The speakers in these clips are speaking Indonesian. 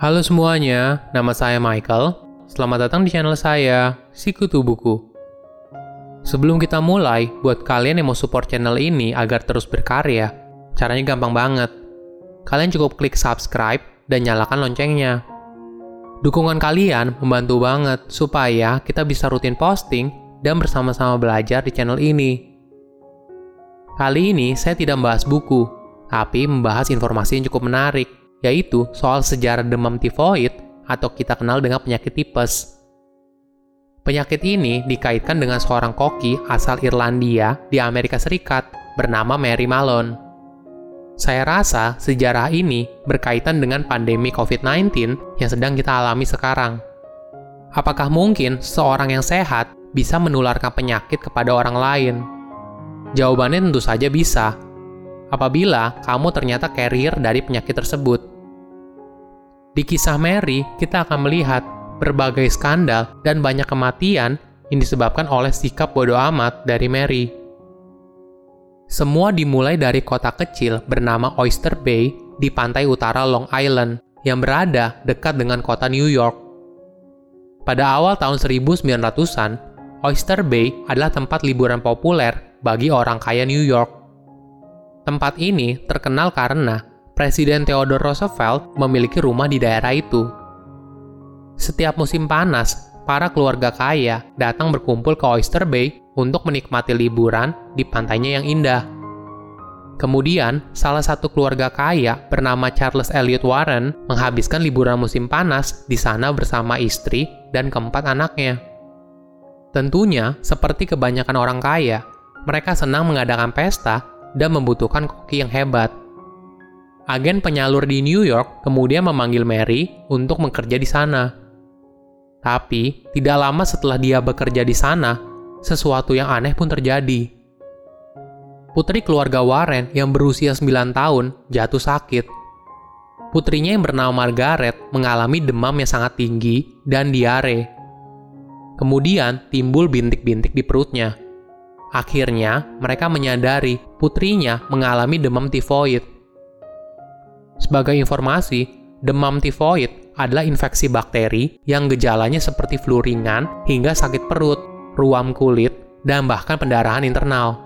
Halo semuanya, nama saya Michael. Selamat datang di channel saya, Sikutu Buku. Sebelum kita mulai, buat kalian yang mau support channel ini agar terus berkarya, caranya gampang banget. Kalian cukup klik subscribe dan nyalakan loncengnya. Dukungan kalian membantu banget supaya kita bisa rutin posting dan bersama-sama belajar di channel ini. Kali ini saya tidak membahas buku, tapi membahas informasi yang cukup menarik yaitu soal sejarah demam tifoid atau kita kenal dengan penyakit tipes. Penyakit ini dikaitkan dengan seorang koki asal Irlandia di Amerika Serikat bernama Mary Malone. Saya rasa sejarah ini berkaitan dengan pandemi COVID-19 yang sedang kita alami sekarang. Apakah mungkin seorang yang sehat bisa menularkan penyakit kepada orang lain? Jawabannya tentu saja bisa, apabila kamu ternyata carrier dari penyakit tersebut. Di kisah Mary, kita akan melihat berbagai skandal dan banyak kematian yang disebabkan oleh sikap bodoh amat dari Mary. Semua dimulai dari kota kecil bernama Oyster Bay di pantai utara Long Island yang berada dekat dengan kota New York. Pada awal tahun 1900-an, Oyster Bay adalah tempat liburan populer bagi orang kaya New York. Tempat ini terkenal karena Presiden Theodore Roosevelt memiliki rumah di daerah itu. Setiap musim panas, para keluarga kaya datang berkumpul ke Oyster Bay untuk menikmati liburan di pantainya yang indah. Kemudian, salah satu keluarga kaya bernama Charles Elliot Warren menghabiskan liburan musim panas di sana bersama istri dan keempat anaknya. Tentunya, seperti kebanyakan orang kaya, mereka senang mengadakan pesta dan membutuhkan koki yang hebat agen penyalur di New York kemudian memanggil Mary untuk bekerja di sana. Tapi, tidak lama setelah dia bekerja di sana, sesuatu yang aneh pun terjadi. Putri keluarga Warren yang berusia 9 tahun jatuh sakit. Putrinya yang bernama Margaret mengalami demam yang sangat tinggi dan diare. Kemudian timbul bintik-bintik di perutnya. Akhirnya, mereka menyadari putrinya mengalami demam tifoid sebagai informasi, demam tifoid adalah infeksi bakteri yang gejalanya seperti flu ringan hingga sakit perut, ruam kulit, dan bahkan pendarahan internal.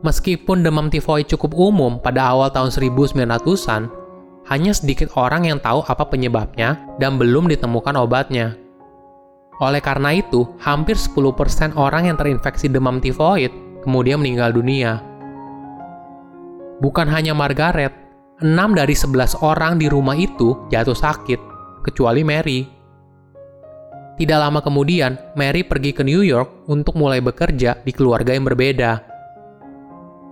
Meskipun demam tifoid cukup umum pada awal tahun 1900-an, hanya sedikit orang yang tahu apa penyebabnya dan belum ditemukan obatnya. Oleh karena itu, hampir 10% orang yang terinfeksi demam tifoid kemudian meninggal dunia. Bukan hanya Margaret, 6 dari 11 orang di rumah itu jatuh sakit, kecuali Mary. Tidak lama kemudian, Mary pergi ke New York untuk mulai bekerja di keluarga yang berbeda.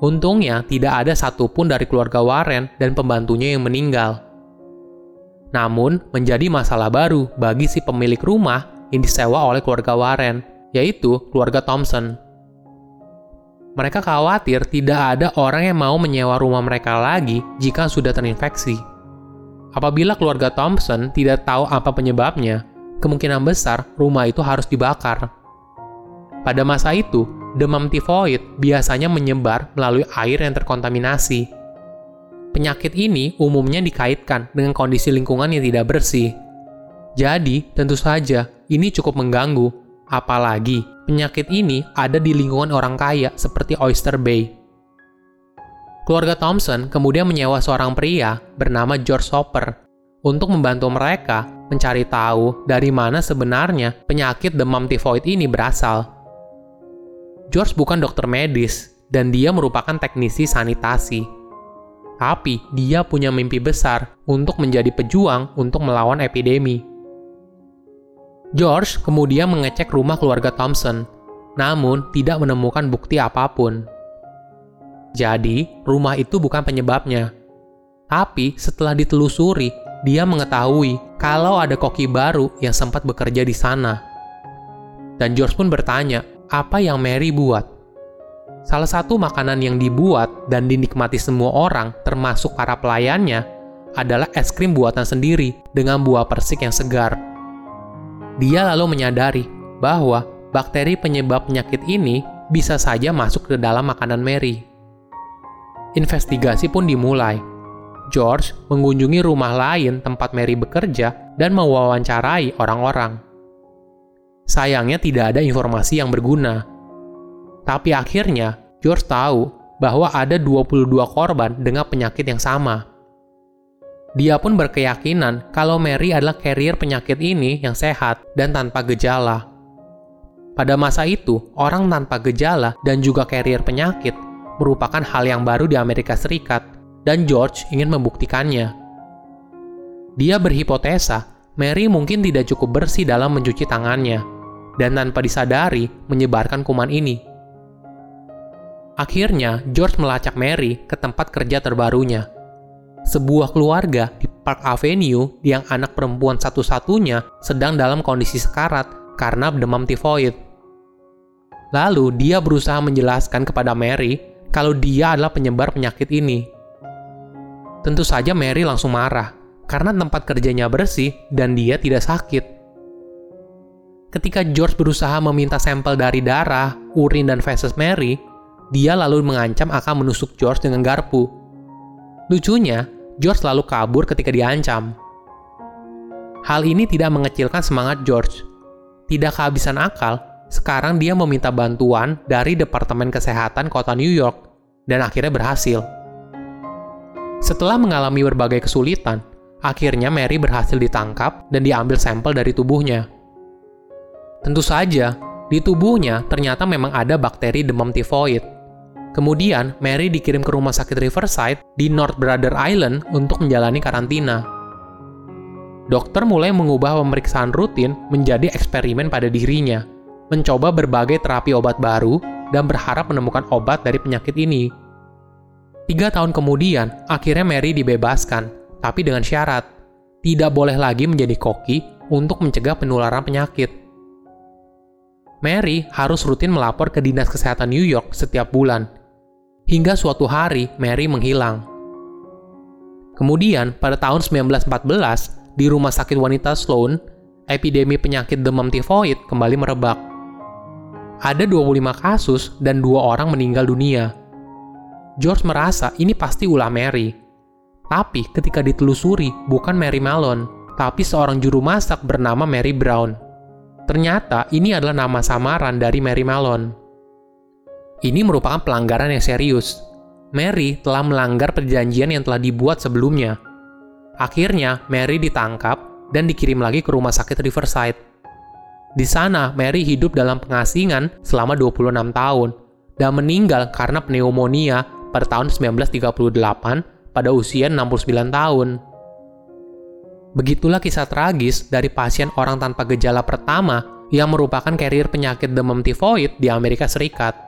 Untungnya, tidak ada satupun dari keluarga Warren dan pembantunya yang meninggal. Namun, menjadi masalah baru bagi si pemilik rumah yang disewa oleh keluarga Warren, yaitu keluarga Thompson. Mereka khawatir tidak ada orang yang mau menyewa rumah mereka lagi jika sudah terinfeksi. Apabila keluarga Thompson tidak tahu apa penyebabnya, kemungkinan besar rumah itu harus dibakar. Pada masa itu, demam tifoid biasanya menyebar melalui air yang terkontaminasi. Penyakit ini umumnya dikaitkan dengan kondisi lingkungan yang tidak bersih. Jadi, tentu saja ini cukup mengganggu Apalagi, penyakit ini ada di lingkungan orang kaya seperti Oyster Bay. Keluarga Thompson kemudian menyewa seorang pria bernama George Hopper untuk membantu mereka mencari tahu dari mana sebenarnya penyakit demam tifoid ini berasal. George bukan dokter medis dan dia merupakan teknisi sanitasi. Tapi dia punya mimpi besar untuk menjadi pejuang untuk melawan epidemi. George kemudian mengecek rumah keluarga Thompson, namun tidak menemukan bukti apa pun. Jadi, rumah itu bukan penyebabnya. Tapi setelah ditelusuri, dia mengetahui kalau ada koki baru yang sempat bekerja di sana. Dan George pun bertanya, apa yang Mary buat? Salah satu makanan yang dibuat dan dinikmati semua orang, termasuk para pelayannya, adalah es krim buatan sendiri dengan buah persik yang segar. Dia lalu menyadari bahwa bakteri penyebab penyakit ini bisa saja masuk ke dalam makanan Mary. Investigasi pun dimulai. George mengunjungi rumah lain tempat Mary bekerja dan mewawancarai orang-orang. Sayangnya tidak ada informasi yang berguna. Tapi akhirnya, George tahu bahwa ada 22 korban dengan penyakit yang sama. Dia pun berkeyakinan kalau Mary adalah carrier penyakit ini yang sehat dan tanpa gejala. Pada masa itu, orang tanpa gejala dan juga carrier penyakit merupakan hal yang baru di Amerika Serikat, dan George ingin membuktikannya. Dia berhipotesa Mary mungkin tidak cukup bersih dalam mencuci tangannya, dan tanpa disadari menyebarkan kuman ini. Akhirnya, George melacak Mary ke tempat kerja terbarunya, sebuah keluarga di Park Avenue yang anak perempuan satu-satunya sedang dalam kondisi sekarat karena demam tifoid. Lalu dia berusaha menjelaskan kepada Mary kalau dia adalah penyebar penyakit ini. Tentu saja Mary langsung marah karena tempat kerjanya bersih dan dia tidak sakit. Ketika George berusaha meminta sampel dari darah, urin, dan feses Mary, dia lalu mengancam akan menusuk George dengan garpu. Lucunya, George selalu kabur ketika diancam. Hal ini tidak mengecilkan semangat George. Tidak kehabisan akal, sekarang dia meminta bantuan dari Departemen Kesehatan Kota New York dan akhirnya berhasil. Setelah mengalami berbagai kesulitan, akhirnya Mary berhasil ditangkap dan diambil sampel dari tubuhnya. Tentu saja, di tubuhnya ternyata memang ada bakteri demam tifoid Kemudian, Mary dikirim ke rumah sakit Riverside di North Brother Island untuk menjalani karantina. Dokter mulai mengubah pemeriksaan rutin menjadi eksperimen pada dirinya, mencoba berbagai terapi obat baru, dan berharap menemukan obat dari penyakit ini. Tiga tahun kemudian, akhirnya Mary dibebaskan, tapi dengan syarat, tidak boleh lagi menjadi koki untuk mencegah penularan penyakit. Mary harus rutin melapor ke Dinas Kesehatan New York setiap bulan hingga suatu hari Mary menghilang. Kemudian, pada tahun 1914, di rumah sakit wanita Sloan, epidemi penyakit demam tifoid kembali merebak. Ada 25 kasus dan dua orang meninggal dunia. George merasa ini pasti ulah Mary. Tapi ketika ditelusuri, bukan Mary Malone, tapi seorang juru masak bernama Mary Brown. Ternyata ini adalah nama samaran dari Mary Malone. Ini merupakan pelanggaran yang serius. Mary telah melanggar perjanjian yang telah dibuat sebelumnya. Akhirnya, Mary ditangkap dan dikirim lagi ke rumah sakit Riverside. Di sana, Mary hidup dalam pengasingan selama 26 tahun dan meninggal karena pneumonia pada tahun 1938 pada usia 69 tahun. Begitulah kisah tragis dari pasien orang tanpa gejala pertama yang merupakan carrier penyakit demam tifoid di Amerika Serikat.